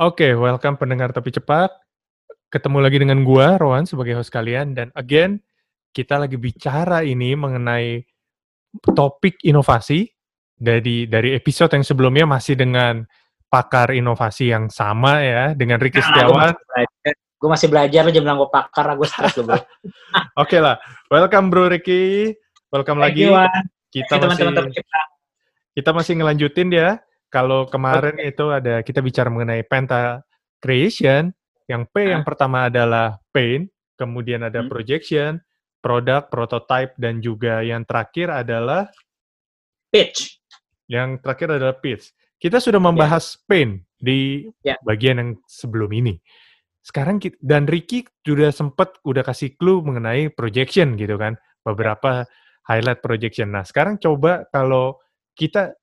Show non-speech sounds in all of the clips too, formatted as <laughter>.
Oke, welcome pendengar Tapi Cepat. Ketemu lagi dengan gua, Rowan, sebagai host kalian. Dan again, kita lagi bicara ini mengenai topik inovasi. Dari dari episode yang sebelumnya masih dengan pakar inovasi yang sama ya, dengan Ricky Setiawan. Gue masih belajar, lo jangan gue pakar, gue stres lo bro. <laughs> Oke lah, welcome bro Ricky. Welcome Thank lagi. you. Kita masih teman-teman Tapi Cepat. kita masih ngelanjutin ya. Kalau kemarin itu ada kita bicara mengenai Penta Creation, yang P yang pertama adalah pain, kemudian ada Hmm. projection, product, prototype, dan juga yang terakhir adalah Pitch. yang terakhir adalah pitch. Kita sudah membahas pain di Ya. bagian yang sebelum ini. Sekarang kita, dan Ricky sudah sempat udah kasih clue mengenai projection gitu kan, beberapa highlight projection. Nah, sekarang coba kalau kita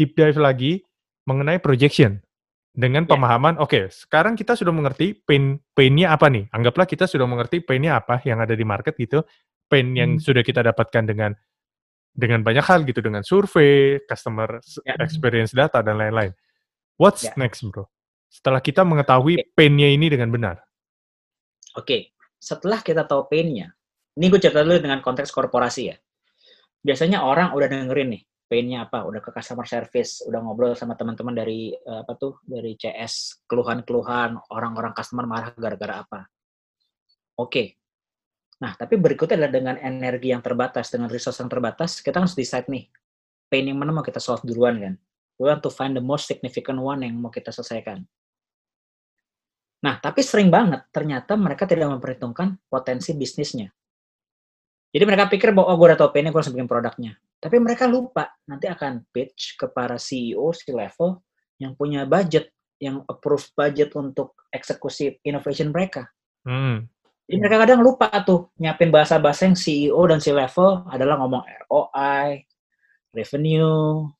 deep dive lagi mengenai projection dengan Ya. pemahaman, oke, sekarang kita sudah mengerti pain pain-nya apa nih? Anggaplah kita sudah mengerti pain-nya apa yang ada di market gitu, pain yang Hmm. sudah kita dapatkan dengan dengan banyak hal gitu, dengan survei, customer Ya. experience data dan lain-lain. What's Ya. next, bro? Setelah kita mengetahui pain-nya ini dengan benar. Oke, setelah kita tahu pain-nya, ini gue cerita dulu dengan konteks korporasi ya. Biasanya orang udah dengerin nih, pain-nya apa, udah ke customer service, udah ngobrol sama teman-teman dari eh, apa tuh, dari CS, keluhan-keluhan, orang-orang customer marah gara-gara apa. Oke. Nah, tapi berikutnya adalah dengan energi yang terbatas, dengan resource yang terbatas, kita harus decide nih, pain yang mana mau kita solve duluan kan. We want to find the most significant one yang mau kita selesaikan. Nah, tapi sering banget ternyata mereka tidak memperhitungkan potensi bisnisnya. Jadi mereka pikir bahwa oh, gue udah tau painnya, gue harus bikin produknya. Tapi mereka lupa nanti akan pitch ke para CEO, si level yang punya budget, yang approve budget untuk eksekusi innovation mereka. Hmm. Jadi mereka kadang lupa tuh nyiapin bahasa-bahasa yang CEO dan si level adalah ngomong ROI, revenue,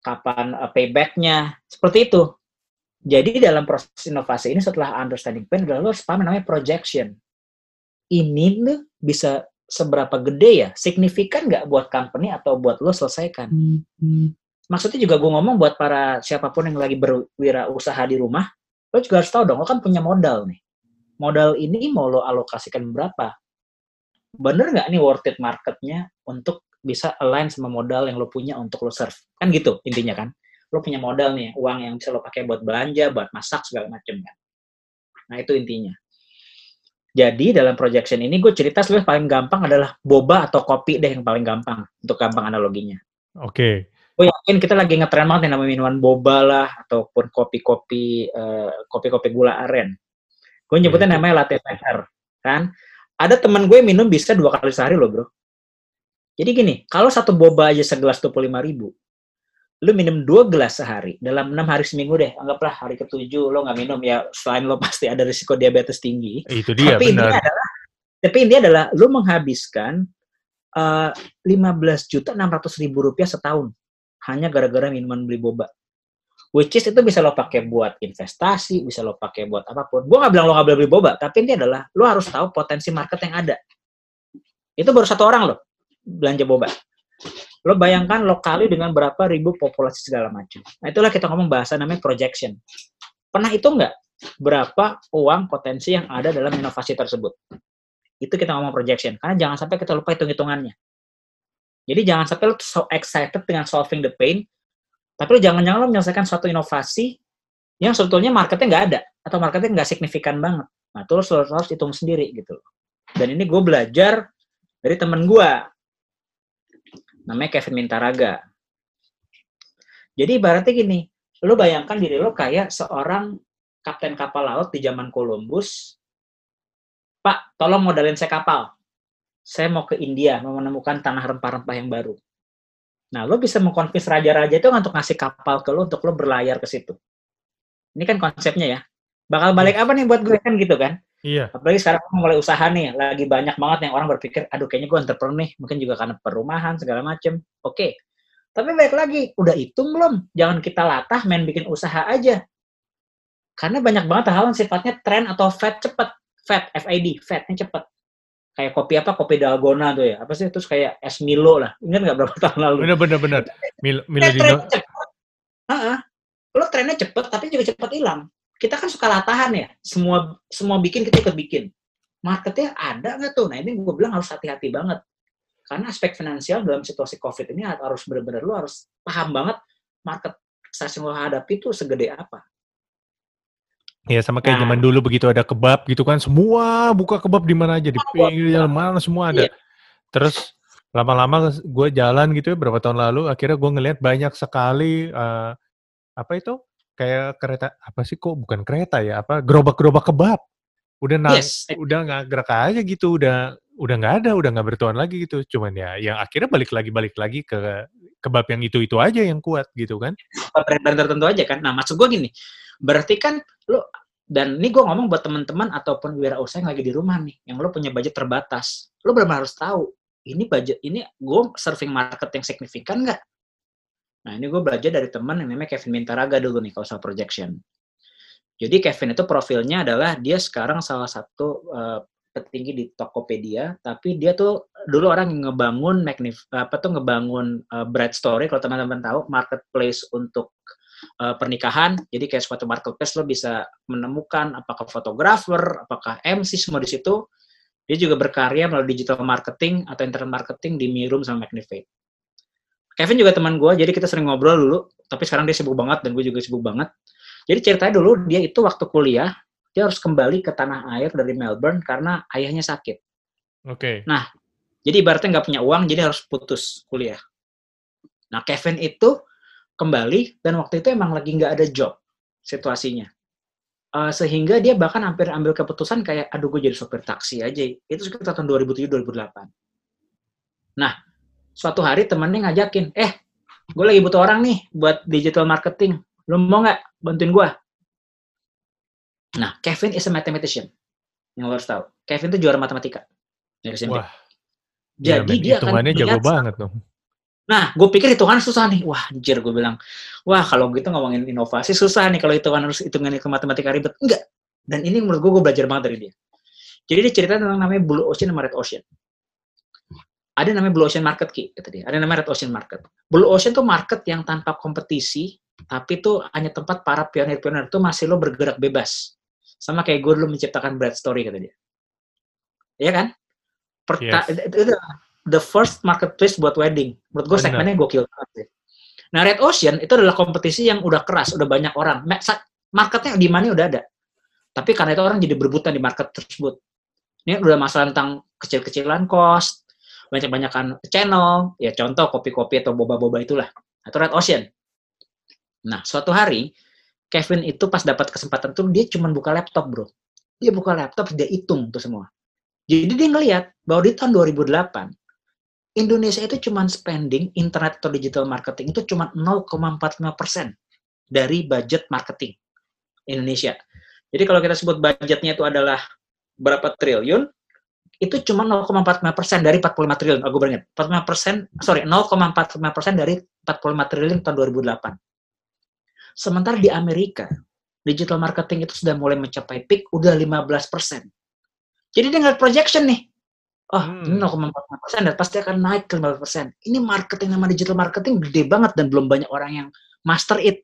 kapan uh, payback-nya, seperti itu. Jadi dalam proses inovasi ini setelah understanding pain lo harus paham namanya projection. Ini tuh bisa seberapa gede ya, signifikan nggak buat company atau buat lo selesaikan. Maksudnya juga gue ngomong buat para siapa pun yang lagi berwirausaha di rumah, lo juga harus tahu dong, lo kan punya modal nih. Modal ini mau lo alokasikan berapa? Bener nggak nih worth it marketnya untuk bisa align sama modal yang lo punya untuk lo serve? Kan gitu intinya kan lo punya modal nih, uang yang bisa lo pakai buat belanja, buat masak segala macam kan. Nah itu intinya. Jadi dalam projection ini gue cerita sebenarnya paling gampang adalah boba atau kopi deh yang paling gampang untuk gampang analoginya. Oke. Gue yakin kita lagi ngetren banget yang namanya minuman boba lah ataupun kopi-kopi eh, kopi-kopi gula aren. Gue nyebutnya Oke. namanya latte maker, kan? Ada teman gue minum bisa dua kali sehari loh bro. Jadi gini, kalau satu boba aja segelas 25 ribu, lu minum dua gelas sehari dalam enam hari seminggu deh anggaplah hari ketujuh lo nggak minum ya selain lo pasti ada risiko diabetes tinggi. Itu dia, tapi intinya benar. adalah tapi intinya adalah lu menghabiskan eh, 15 juta 600 ribu rupiah setahun hanya gara-gara minuman beli boba. Which is itu bisa lo pakai buat investasi bisa lo pakai buat apa pun. Gua nggak bilang lo nggak boleh beli boba tapi ini adalah lo harus tahu potensi market yang ada. Itu baru satu orang lo belanja boba lo bayangkan lo kali dengan berapa ribu populasi segala macam. Nah itulah kita ngomong bahasa namanya projection. Pernah itu nggak berapa uang potensi yang ada dalam inovasi tersebut? Itu kita ngomong projection. Karena jangan sampai kita lupa hitung-hitungannya. Jadi jangan sampai lo so excited dengan solving the pain, tapi lo jangan-jangan lo menyelesaikan suatu inovasi yang sebetulnya marketnya nggak ada atau marketnya nggak signifikan banget. Nah, itu lo harus, hitung sendiri gitu. Dan ini gue belajar dari temen gue namanya Kevin Mintaraga. Jadi ibaratnya gini, lu bayangkan diri lo kayak seorang kapten kapal laut di zaman Columbus. Pak, tolong modalin saya kapal. Saya mau ke India, mau menemukan tanah rempah-rempah yang baru. Nah, lo bisa mengkonvince raja-raja itu untuk ngasih kapal ke lo untuk lo berlayar ke situ. Ini kan konsepnya ya. Bakal balik apa nih buat gue kan gitu kan? Iya. apalagi sekarang mulai usaha nih lagi banyak banget yang orang berpikir aduh kayaknya gue entrepreneur nih mungkin juga karena perumahan segala macem. Oke. Tapi baik lagi udah hitung belum? Jangan kita latah main bikin usaha aja. Karena banyak banget hal yang sifatnya tren atau fat cepet. Fat FAD fatnya cepet. Kayak kopi apa kopi dalgona tuh ya. Apa sih? Terus kayak es Milo lah. Ingat nggak berapa tahun lalu? Benar benar benar. Mil Tren- Miladino. trennya cepet. Ah, ah. lo trennya cepet tapi juga cepet hilang kita kan suka latahan ya. Semua semua bikin kita ikut bikin. Marketnya ada nggak tuh? Nah ini gue bilang harus hati-hati banget. Karena aspek finansial dalam situasi COVID ini harus benar-benar lo harus paham banget market stasiun lo hadapi itu segede apa. Ya sama kayak nah, zaman dulu begitu ada kebab gitu kan semua buka kebab di mana aja di pinggir jalan mana semua ada. Iya. Terus lama-lama gue jalan gitu ya berapa tahun lalu akhirnya gue ngelihat banyak sekali uh, apa itu kayak kereta apa sih kok bukan kereta ya apa gerobak-gerobak kebab. Udah nang, yes. udah nggak gerak aja gitu udah udah nggak ada udah nggak bertuan lagi gitu. Cuman ya yang akhirnya balik lagi balik lagi ke kebab yang itu itu aja yang kuat gitu kan. Brand tertentu aja kan. Nah maksud gue gini berarti kan lo dan ini gue ngomong buat teman-teman ataupun wirausaha yang lagi di rumah nih yang lo punya budget terbatas lo benar-benar harus tahu ini budget ini gue surfing market yang signifikan nggak nah ini gue belajar dari teman yang namanya Kevin Mintaraga dulu nih kalau soal projection jadi Kevin itu profilnya adalah dia sekarang salah satu uh, petinggi di Tokopedia, tapi dia tuh dulu orang yang ngebangun magnif apa tuh ngebangun uh, Bright Story kalau teman-teman tahu marketplace untuk uh, pernikahan. Jadi kayak suatu marketplace lo bisa menemukan apakah fotografer, apakah MC semua di situ. Dia juga berkarya melalui digital marketing atau internet marketing di Mirum sama Magnifate. Kevin juga teman gue, jadi kita sering ngobrol dulu. Tapi sekarang dia sibuk banget dan gue juga sibuk banget. Jadi ceritanya dulu dia itu waktu kuliah dia harus kembali ke tanah air dari Melbourne karena ayahnya sakit. Oke. Okay. Nah, jadi ibaratnya nggak punya uang, jadi harus putus kuliah. Nah, Kevin itu kembali dan waktu itu emang lagi nggak ada job situasinya. Uh, sehingga dia bahkan hampir ambil keputusan kayak, aduh gue jadi sopir taksi aja. Itu sekitar tahun 2007-2008. Nah, suatu hari temennya ngajakin, eh, gue lagi butuh orang nih buat digital marketing. Lo mau nggak bantuin gue? Nah, Kevin is a mathematician. Yang lo harus tahu. Kevin itu juara matematika. Dari SMP. Wah. Jadi ya, dia akan jago banget dong. Nah, gue pikir hitungan susah nih. Wah, anjir gue bilang. Wah, kalau gitu ngomongin inovasi susah nih kalau hitungan harus hitungan ke matematika ribet. Enggak. Dan ini menurut gue, gue belajar banget dari dia. Jadi dia cerita tentang namanya Blue Ocean sama Red Ocean. Ada namanya Blue Ocean Market, Ki, kata dia. Ada namanya Red Ocean Market. Blue Ocean tuh market yang tanpa kompetisi, tapi tuh hanya tempat para pionir-pionir itu masih lo bergerak bebas. Sama kayak gue dulu menciptakan Brad Story kata dia. Iya kan? Perta yes. itu the first marketplace buat wedding. Menurut gue segmennya gokil banget sih. Nah, Red Ocean itu adalah kompetisi yang udah keras, udah banyak orang. Marketnya di mana udah ada. Tapi karena itu orang jadi berebutan di market tersebut. Ini udah masalah tentang kecil-kecilan cost, banyak-banyakan channel, ya contoh kopi-kopi atau boba-boba itulah. Atau Red Ocean. Nah, suatu hari Kevin itu pas dapat kesempatan tuh dia cuma buka laptop bro dia buka laptop dia hitung tuh semua jadi dia ngelihat bahwa di tahun 2008 Indonesia itu cuma spending internet atau digital marketing itu cuma 0,45 persen dari budget marketing Indonesia. Jadi kalau kita sebut budgetnya itu adalah berapa triliun, itu cuma 0,45 persen dari 45 triliun. Aku beringat, 45 persen, sorry, 0,45 persen dari 45 triliun tahun 2008. Sementara di Amerika, digital marketing itu sudah mulai mencapai peak, udah 15%. Jadi dia ngeliat projection nih. Oh, hmm. ini 0,4 persen dan pasti akan naik ke 15 persen. Ini marketing nama digital marketing gede banget dan belum banyak orang yang master it.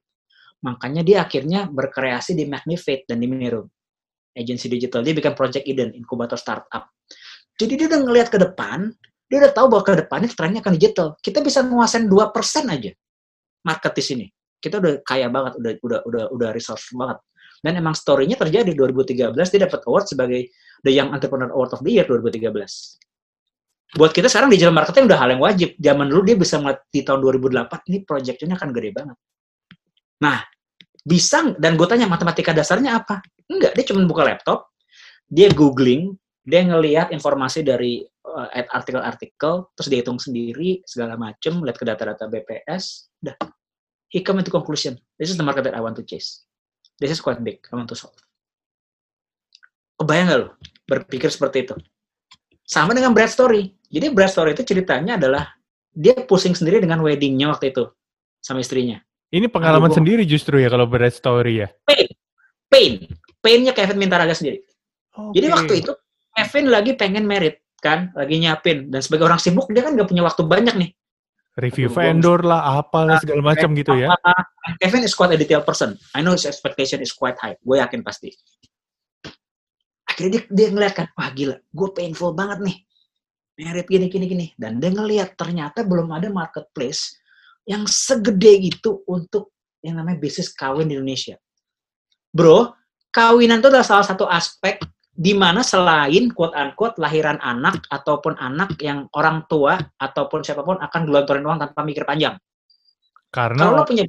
Makanya dia akhirnya berkreasi di Magnifate dan di Mirum. Agency digital. Dia bikin Project Eden, inkubator startup. Jadi dia udah ngelihat ke depan, dia udah tahu bahwa ke depannya trennya akan digital. Kita bisa menguasai 2% aja market di sini kita udah kaya banget, udah udah udah udah resource banget. Dan emang story-nya terjadi 2013 dia dapat award sebagai The Young Entrepreneur Award of the Year 2013. Buat kita sekarang digital marketing udah hal yang wajib. Zaman dulu dia bisa ngeliat di tahun 2008 ini project-nya akan gede banget. Nah, bisa dan gue tanya matematika dasarnya apa? Enggak, dia cuma buka laptop, dia googling, dia ngelihat informasi dari uh, artikel-artikel, terus dia hitung sendiri segala macem, lihat ke data-data BPS, udah he come into conclusion, this is the market that I want to chase. This is quite big, I want to solve. Kebayang gak lo berpikir seperti itu? Sama dengan Brad Story. Jadi Brad Story itu ceritanya adalah dia pusing sendiri dengan weddingnya waktu itu sama istrinya. Ini pengalaman Aduh, sendiri justru ya kalau Brad Story ya? Pain. Pain. Painnya Kevin Mintaraga sendiri. Okay. Jadi waktu itu Kevin lagi pengen merit kan, lagi nyiapin. Dan sebagai orang sibuk dia kan gak punya waktu banyak nih Review Aduh, gua vendor lah, apalah Nah, segala macam gitu ya. Kevin is quite a detailed person. I know his expectation is quite high. Gue yakin pasti. Akhirnya dia, dia ngeliat kan, wah gila, gue painful banget nih. Merit gini, gini, gini. Dan dia ngeliat ternyata belum ada marketplace yang segede itu untuk yang namanya bisnis kawin di Indonesia. Bro, kawinan itu adalah salah satu aspek di mana selain quote unquote lahiran anak ataupun anak yang orang tua ataupun siapa pun akan gelontorin uang tanpa mikir panjang. Karena Kalau lo punya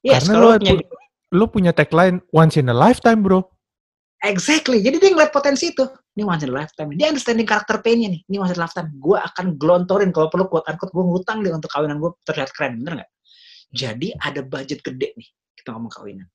Yes, Karena kalau lo lo punya lo punya tagline once in a lifetime, bro. Exactly. Jadi dia ngeliat potensi itu. Ini once in a lifetime. Dia understanding karakter pain-nya nih. Ini once in a lifetime. Gue akan gelontorin kalau perlu quote unquote gue ngutang deh untuk kawinan gue terlihat keren. Bener nggak? Jadi ada budget gede nih. Kita ngomong kawinan.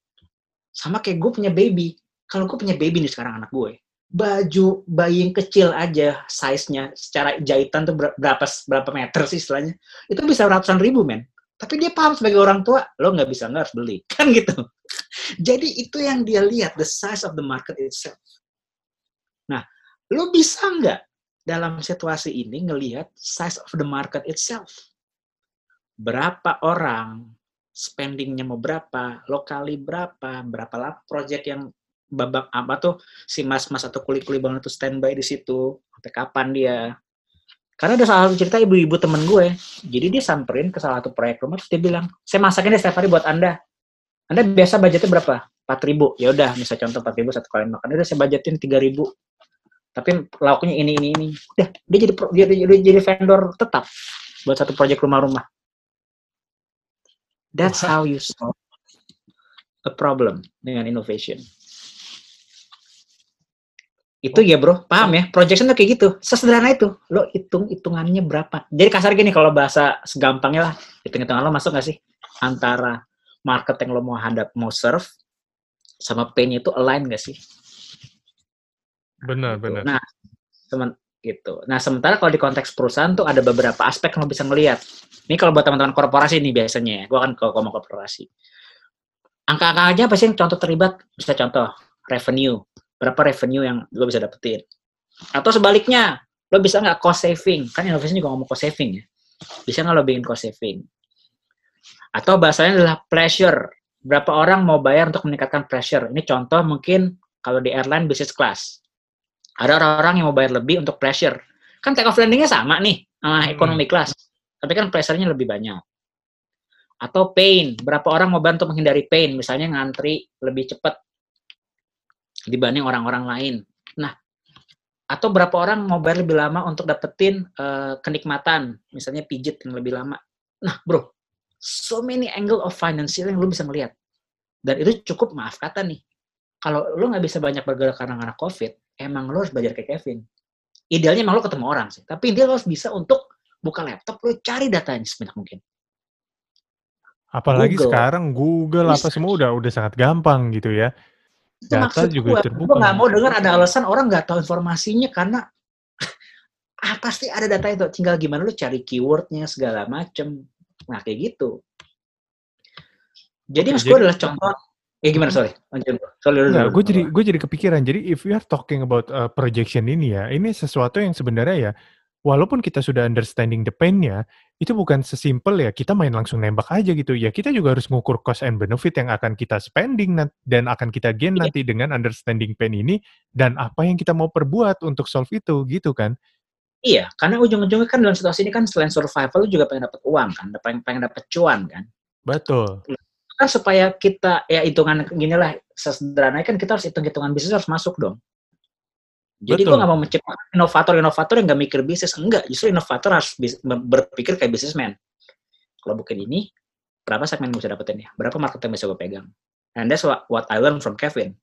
Sama kayak gue punya baby. Kalau gue punya baby nih sekarang anak gue. Baju bayi yang kecil aja size-nya secara jahitan tuh ber- berapa berapa meter sih istilahnya. Itu bisa ratusan ribu men. Tapi dia paham sebagai orang tua, lo nggak bisa nggak harus beli. <laughs> Kan gitu. Jadi itu yang dia lihat, the size of the market itself. Lo bisa nggak dalam situasi ini ngelihat size of the market itself? Berapa orang, spendingnya mau berapa, lokali berapa, berapa lah project yang babak apa tuh si mas-mas atau kuli-kuli banget tuh standby di situ, sampai kapan dia. Karena ada salah satu cerita ibu-ibu temen gue, jadi dia samperin ke salah satu proyek rumah, terus dia bilang, saya masakin deh setiap hari buat Anda. Anda biasa budgetnya berapa? 4 ribu. Ya udah, misal contoh 4 ribu satu kali makan. Udah saya budgetin 3 ribu. Tapi lauknya ini, ini, ini. Udah, dia jadi pro- dia, dia, dia jadi vendor tetap buat satu proyek rumah-rumah. That's how you solve a problem dengan innovation. Itu ya bro, paham ya? Projection tuh kayak gitu. Sesederhana itu. Lo hitung hitungannya berapa. Jadi kasar gini kalau bahasa segampangnya lah. Hitung-hitungan lo masuk gak sih? Antara market yang lo mau hadap, mau serve, sama pain itu align gak sih? Benar, Gitu. benar. Nah, teman gitu. Nah, sementara kalau di konteks perusahaan tuh ada beberapa aspek yang lo bisa ngelihat. Ini kalau buat teman-teman korporasi nih biasanya ya. Gue kan kalau ngomong korporasi. Angka-angka aja apa sih yang contoh terlibat? Bisa contoh revenue. Berapa revenue yang lo bisa dapetin? Atau sebaliknya, lo bisa nggak cost saving? Kan inovasi juga ngomong cost saving ya. Bisa nggak lo bikin cost saving? Atau bahasanya adalah pleasure. Berapa orang mau bayar untuk meningkatkan pressure? Ini contoh mungkin kalau di airline business class. Ada orang-orang yang mau bayar lebih untuk pressure. Kan take off landingnya sama nih sama Hmm. economy class. Tapi kan pressure-nya lebih banyak. Atau pain. Berapa orang mau bantu menghindari pain? Misalnya ngantri lebih cepat dibanding orang-orang lain. Nah, atau berapa orang mau bayar lebih lama untuk dapetin eh, kenikmatan, misalnya pijit yang lebih lama. Nah, bro, so many angle of financial yang lu bisa ngelihat. Dan itu cukup, maaf kata nih, kalau lu nggak bisa banyak bergerak karena karena COVID, emang lu harus belajar kayak Kevin. Idealnya emang lu ketemu orang sih, tapi dia harus bisa untuk buka laptop, lu cari datanya sebanyak mungkin. Apalagi Google. sekarang Google apa semua udah udah sangat gampang gitu ya. Itu Data maksud juga gue. terbuka. Gue nggak mau dengar ada alasan orang nggak tahu informasinya karena <laughs> ah pasti ada data itu. Tinggal gimana lu cari keywordnya segala macem. Nah kayak gitu. Jadi Oke, mas gue adalah contoh. Ya gimana sorry, lanjut. Sorry. Enggak, dulu. gue jadi gue jadi kepikiran. Jadi if we are talking about uh, projection ini ya, ini sesuatu yang sebenarnya ya, walaupun kita sudah understanding the pain-nya, itu bukan sesimpel ya kita main langsung nembak aja gitu. Ya kita juga harus mengukur cost and benefit yang akan kita spending dan akan kita gain Iya. nanti dengan understanding pain ini dan apa yang kita mau perbuat untuk solve itu gitu kan. Iya, karena ujung-ujungnya kan dalam situasi ini kan selain survival lu juga pengen dapat uang kan, pengen pengen dapat cuan kan. Betul. Kan supaya kita ya hitungan gini lah sesederhananya kan kita harus hitung-hitungan bisnis harus masuk dong. Jadi gue nggak mau menciptakan inovator-inovator yang nggak mikir bisnis. Enggak, justru inovator harus berpikir kayak bisnismen. Kalau bukan ini, berapa segmen bisa dapetin ya? Berapa market yang bisa gue pegang? And that's what, what I learned from Kevin.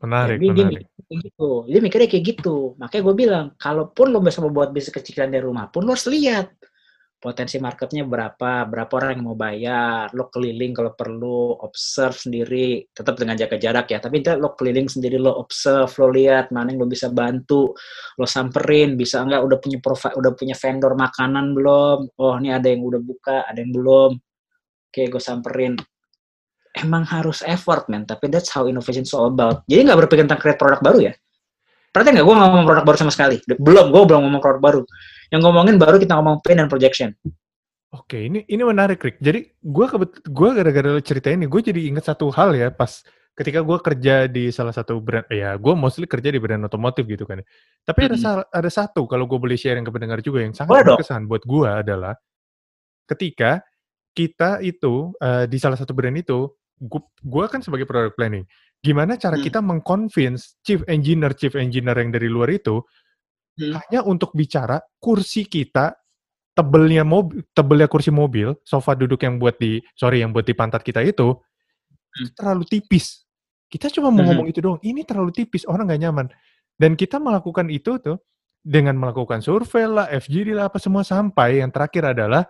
Menarik, Jadi dia menarik. mikirnya kayak gitu. Dia mikirnya kayak gitu. Makanya gue bilang, kalaupun lo bisa membuat bisnis kecilan dari rumah pun, lo harus lihat potensi marketnya berapa, berapa orang yang mau bayar, lo keliling kalau perlu, observe sendiri, tetap dengan jaga jarak ya, tapi lo keliling sendiri, lo observe, lo lihat mana yang lo bisa bantu, lo samperin, bisa enggak udah punya profile, udah punya vendor makanan belum, oh ini ada yang udah buka, ada yang belum, oke gue samperin, emang harus effort man, tapi that's how innovation all about. Jadi nggak berpikir tentang create produk baru ya. Perhatian nggak? Gue nggak ngomong produk baru sama sekali. Belum, gue belum ngomong produk baru. Yang ngomongin baru kita ngomong pain dan projection. Oke, ini ini menarik, Rick. Jadi gue kebet gue gara-gara lo cerita ini, gue jadi inget satu hal ya pas ketika gue kerja di salah satu brand, ya gue mostly kerja di brand otomotif gitu kan. ya. Tapi ada Mhm. sa- ada satu kalau gue boleh sharing ke pendengar juga yang sangat dong. berkesan buat gue adalah ketika kita itu eh, di salah satu brand itu, gue kan sebagai product planning, gimana cara Hmm. kita mengconvince chief engineer chief engineer yang dari luar itu Hmm. hanya untuk bicara kursi kita tebelnya mobil tebelnya kursi mobil sofa duduk yang buat di sorry yang buat di pantat kita itu itu terlalu tipis kita cuma mau Mhm. ngomong itu doang ini terlalu tipis orang nggak nyaman dan kita melakukan itu tuh dengan melakukan survei lah FGD lah apa semua sampai yang terakhir adalah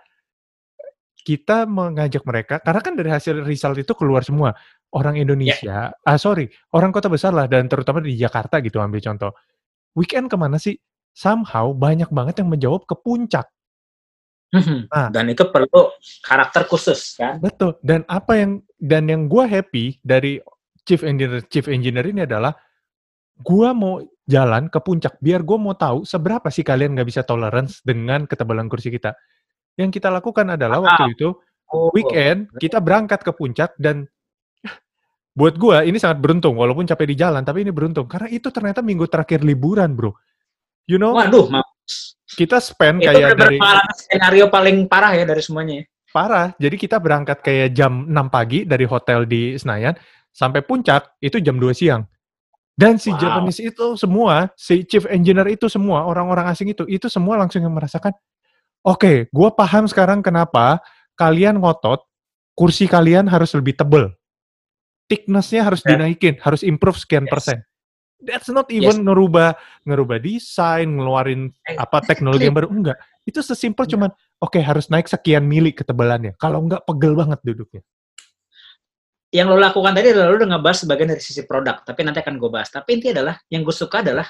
kita mengajak mereka karena kan dari hasil result itu keluar semua orang Indonesia ah sorry orang kota besar lah dan terutama di Jakarta gitu ambil contoh weekend ke mana sih somehow banyak banget yang menjawab ke puncak Mhm. Ah. Dan itu perlu karakter khusus kan. Betul. Dan apa yang dan yang gue happy dari chief engineer chief engineer ini adalah gue mau jalan ke puncak biar gue mau tahu seberapa sih kalian nggak bisa tolerance dengan ketebalan kursi kita. Yang kita lakukan adalah waktu itu Oh, weekend kita berangkat ke puncak dan <laughs> buat gue ini sangat beruntung walaupun capek di jalan tapi ini beruntung karena itu ternyata minggu terakhir liburan bro. You know Waduh, mampus. kita spend Itu kayak dari skenario paling parah ya dari semuanya. ya. parah. Jadi kita berangkat kayak jam 6 pagi dari hotel di Senayan sampai puncak itu jam 2 siang. Dan si Wow. Japanese itu semua, si chief engineer itu semua, orang-orang asing itu, itu semua langsung yang merasakan, oke, gua paham sekarang kenapa kalian ngotot, kursi kalian harus lebih tebel. Thickness-nya harus Ya. dinaikin, harus improve sekian Yes. persen. That's not even ngerubah ngerubah desain, ngeluarin apa teknologi yang baru enggak. Itu sesimpel Enggak. cuman oke harus naik sekian mili ketebalannya. Kalau enggak pegel banget duduknya. Yang lo lakukan tadi adalah lo udah ngebahas sebagian dari sisi produk, tapi nanti akan gue bahas. Tapi intinya adalah, yang gue suka adalah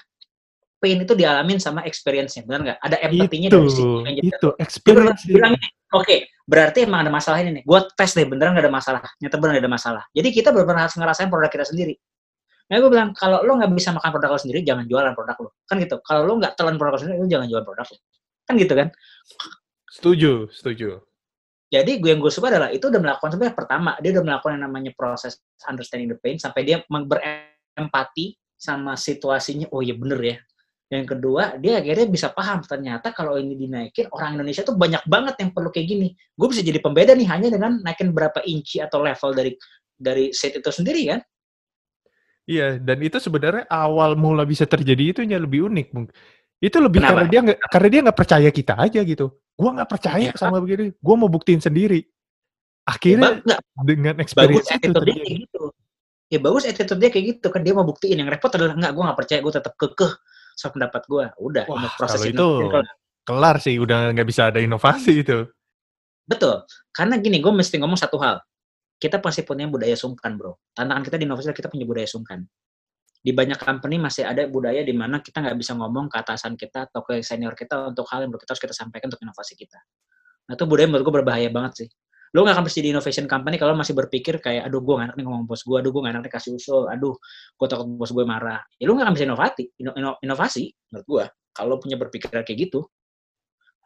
pain itu dialamin sama experience-nya, benar nggak? Ada empathy-nya Itu, dari si engineer. itu experience. bilang oke, berarti emang ada masalah ini nih. Gue tes deh, beneran nggak ada masalah. Nyata beneran ada masalah. Jadi kita benar-benar harus ngerasain produk kita sendiri. Nah, gue bilang, kalau lo nggak bisa makan produk lo sendiri, jangan jualan produk lo. Kan gitu. Kalau lo nggak telan produk lo sendiri, lo jangan jualan produk lo. Kan gitu kan? Setuju, setuju. Jadi gue yang gue suka adalah itu udah melakukan sebenarnya pertama dia udah melakukan yang namanya proses understanding the pain sampai dia berempati sama situasinya. Oh iya bener ya. Yang kedua dia akhirnya bisa paham ternyata kalau ini dinaikin orang Indonesia tuh banyak banget yang perlu kayak gini. Gue bisa jadi pembeda nih hanya dengan naikin berapa inci atau level dari dari set itu sendiri kan. Iya, dan itu sebenarnya awal mula bisa terjadi itu yang lebih unik. Itu lebih Kenapa? karena dia nggak karena dia nggak percaya kita aja gitu. Gua nggak percaya Ya. sama begini. Gua mau buktiin sendiri. Ya, Akhirnya nggak, dengan bagus experience itu attitude dia terjadi. kayak gitu. Ya bagus attitude dia kayak gitu kan dia mau buktiin yang repot adalah enggak gue nggak percaya gue tetap kekeh pendapat gue. Udah Wah, proses kalau itu kalau- kelar sih, udah nggak bisa ada inovasi itu. Betul. Karena gini, gue mesti ngomong satu hal. Kita pasti punya budaya sungkan, bro. Tantangan kita di inovasi kita punya budaya sungkan. Di banyak company masih ada budaya di mana kita nggak bisa ngomong ke atasan kita atau ke senior kita untuk hal yang kita harus kita sampaikan untuk inovasi kita. Nah, itu budaya menurut gue berbahaya banget sih. Lo nggak akan bisa di innovation company kalau masih berpikir kayak, aduh gue nggak enak nih ngomong bos gue, aduh gue nggak enak nih kasih usul, aduh gue takut bos gue marah. Ya lo nggak akan bisa inovasi, ino- ino- inovasi menurut gue. Kalau punya berpikiran kayak gitu,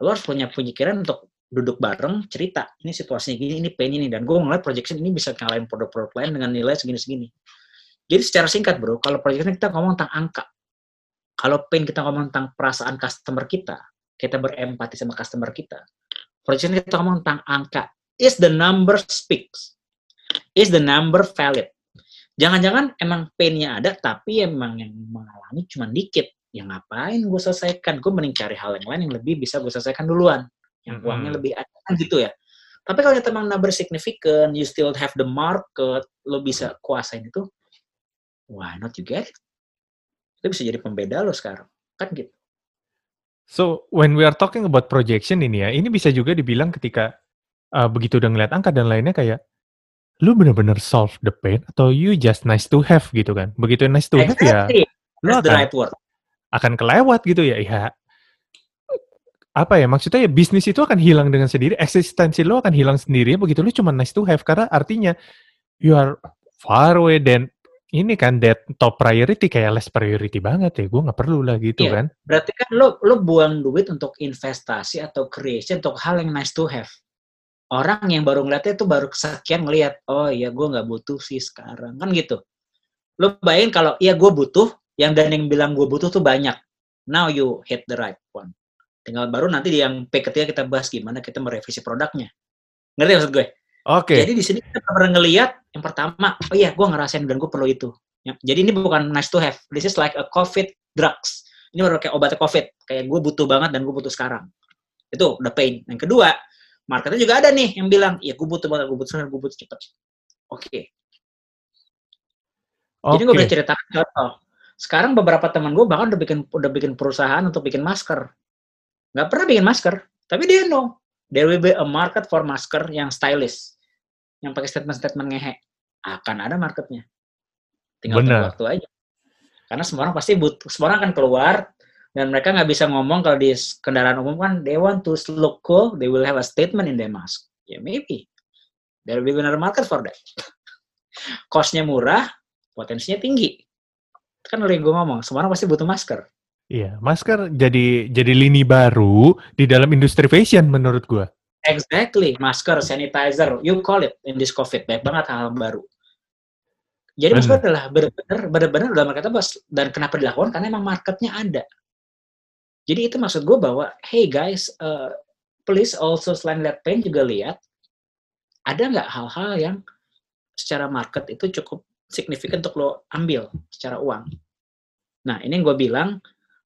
lo harus punya pemikiran untuk duduk bareng cerita ini situasinya gini ini pain ini dan gue ngeliat projection ini bisa ngalahin produk-produk lain dengan nilai segini-segini jadi secara singkat bro kalau projection kita ngomong tentang angka kalau pain kita ngomong tentang perasaan customer kita kita berempati sama customer kita projection kita ngomong tentang angka is the number speaks. Is the number valid. Jangan-jangan emang painnya ada tapi emang yang mengalami cuma dikit. Ya ngapain gue selesaikan? Gue mending cari hal yang lain yang lebih bisa gue selesaikan duluan. Yang uangnya lebih ada. Kan gitu ya. Tapi kalau emang number significant you still have the market lo bisa kuasain itu why not you get it? Itu bisa jadi pembeda lo sekarang. Kan gitu. So, when we are talking about projection ini ya, ini bisa juga dibilang ketika uh, begitu udah ngeliat angka dan lainnya kayak, lu bener-bener solve the pain atau you just nice to have gitu kan. Begitu nice to have ya, lu akan, right word akan kelewat gitu ya. Ya, apa ya, maksudnya ya bisnis itu akan hilang dengan sendiri, eksistensi lo akan hilang sendiri begitu lu cuma nice to have, karena artinya you are far away dan ini kan that top priority kayak less priority banget ya. Gue nggak perlu lah gitu Iya. kan. Berarti kan lo lo buang duit untuk investasi atau creation untuk hal yang nice to have. Orang yang baru ngeliatnya tuh baru kesekian ngeliat, oh iya gue nggak butuh sih sekarang kan gitu. Lo bayangin kalau iya gue butuh, yang dan yang bilang gue butuh tuh banyak. Now you hit the right one. Tinggal baru nanti di yang P ketiga kita bahas gimana kita merevisi produknya. Ngerti maksud gue? Oke. Jadi di sini kita pernah ngeliat yang pertama, oh iya gue ngerasain dan gue perlu itu. Ya, Jadi ini bukan nice to have. This is like a COVID drugs. Ini baru kayak obat COVID. Kayak gue butuh banget dan gue butuh sekarang. Itu udah pain. Yang kedua, marketnya juga ada nih yang bilang, ya gue butuh banget, gue butuh gue butuh cepet. Oke. Jadi gue boleh ceritakan contoh. Sekarang beberapa teman gue bahkan udah bikin udah bikin perusahaan untuk bikin masker. Nggak pernah bikin masker, tapi dia know there will be a market for masker yang stylish, yang pakai statement-statement ngehe. Akan ada marketnya. Tinggal tunggu Benar. waktu aja. Karena semua orang pasti butuh, semua orang akan keluar dan mereka nggak bisa ngomong kalau di kendaraan umum kan they want to look cool, they will have a statement in their mask. Ya maybe there will be another market for that. <laughs> Cost-nya murah, potensinya tinggi. Itu kan oleh gue ngomong, semua orang pasti butuh masker. Iya, masker jadi jadi lini baru di dalam industri fashion menurut gua. Exactly, masker, sanitizer, you call it in this COVID, banyak banget hal, -hal baru. Jadi gue Benar. adalah benar-benar benar-benar dalam kata bos dan kenapa dilakukan karena emang marketnya ada. Jadi itu maksud gue bahwa hey guys, uh, please also selain lihat pain juga lihat ada nggak hal-hal yang secara market itu cukup signifikan untuk lo ambil secara uang. Nah ini yang gue bilang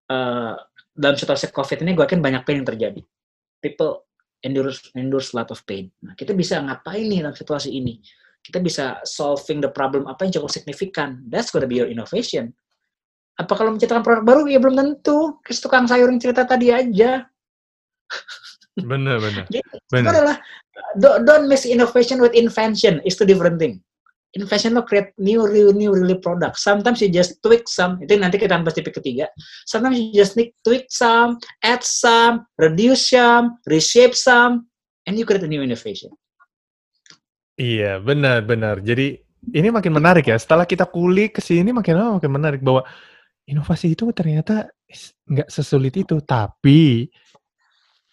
uh, dalam situasi COVID ini gue yakin banyak pain yang terjadi. People endures a lot of pain. Nah, kita bisa ngapain nih dalam situasi ini? Kita bisa solving the problem apa yang cukup signifikan. That's gonna be your innovation. Apa kalau menciptakan produk baru? Ya belum tentu. Kayak tukang sayur yang cerita tadi aja. Bener bener. Jadi itu Benar. adalah don't, don't mix innovation with invention. It's two different thing. Invention lo create new, new, new really product. Sometimes you just tweak some. Itu nanti kita bahas topik ketiga. Sometimes you just need tweak some, add some, reduce some, reshape some, and you create a new innovation. Iya, benar benar. Jadi ini makin menarik ya. Setelah kita kulik ke sini makin lama makin menarik bahwa inovasi itu ternyata nggak sesulit itu, tapi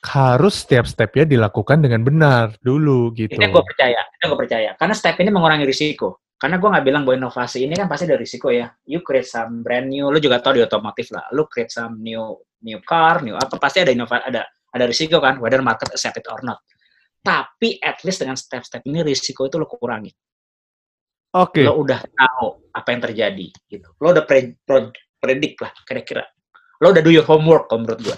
harus setiap stepnya dilakukan dengan benar dulu gitu. Ini gue percaya, itu gue percaya. Karena step ini mengurangi risiko. Karena gue nggak bilang bahwa inovasi ini kan pasti ada risiko ya. You create some brand new, lu juga tahu di otomotif lah. Lu create some new new car, new apa pasti ada inovasi, ada ada risiko kan, whether market accept it or not. Tapi at least dengan step-step ini risiko itu lo kurangi. Oke, Lo udah tahu apa yang terjadi gitu. Lo udah pre, pro- predict lah kira-kira. Lo udah do your homework kalau menurut gue.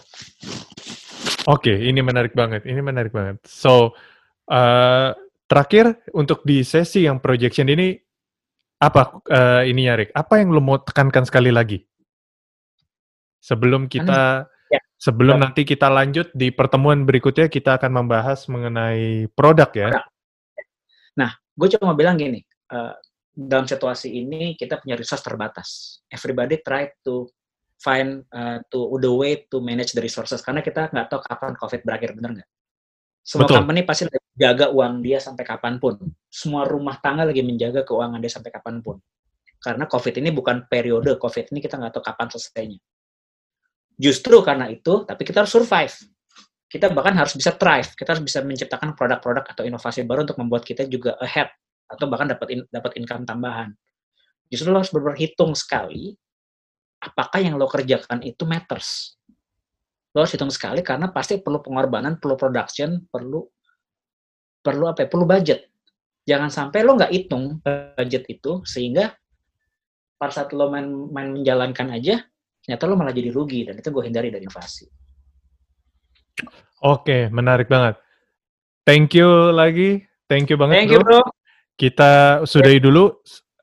oke, ini menarik banget. Ini menarik banget. So, eh, terakhir untuk di sesi yang projection ini apa eh, ini ya Rick? Apa yang lo mau tekankan sekali lagi? Sebelum kita Ya. sebelum Ya. nanti kita lanjut di pertemuan berikutnya kita akan membahas mengenai produk ya. Produk. gue cuma bilang gini, eh, dalam situasi ini kita punya resource terbatas. Everybody try to find uh, to the way to manage the resources karena kita nggak tahu kapan COVID berakhir, bener nggak? Semua Betul. company pasti lagi jaga uang dia sampai kapan pun. Semua rumah tangga lagi menjaga keuangan dia sampai kapan pun. Karena COVID ini bukan periode, COVID ini kita nggak tahu kapan selesainya. Justru karena itu, tapi kita harus survive. Kita bahkan harus bisa thrive. Kita harus bisa menciptakan produk-produk atau inovasi baru untuk membuat kita juga ahead atau bahkan dapat in- dapat income tambahan. Justru lo harus berhitung sekali apakah yang lo kerjakan itu matters. Lo harus hitung sekali karena pasti perlu pengorbanan, perlu production, perlu perlu apa ya? Perlu budget. Jangan sampai lo nggak hitung budget itu sehingga pada saat lo main, main menjalankan aja, ternyata lo malah jadi rugi dan itu gue hindari dari invasi. Oke, menarik banget. Thank you lagi. Thank you banget Thank you bro. Kita sudahi dulu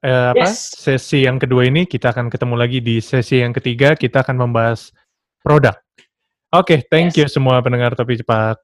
eh, apa Yes. sesi yang kedua ini. Kita akan ketemu lagi di sesi yang ketiga. Kita akan membahas produk. Oke, thank Yes. you semua pendengar Topi Cepat.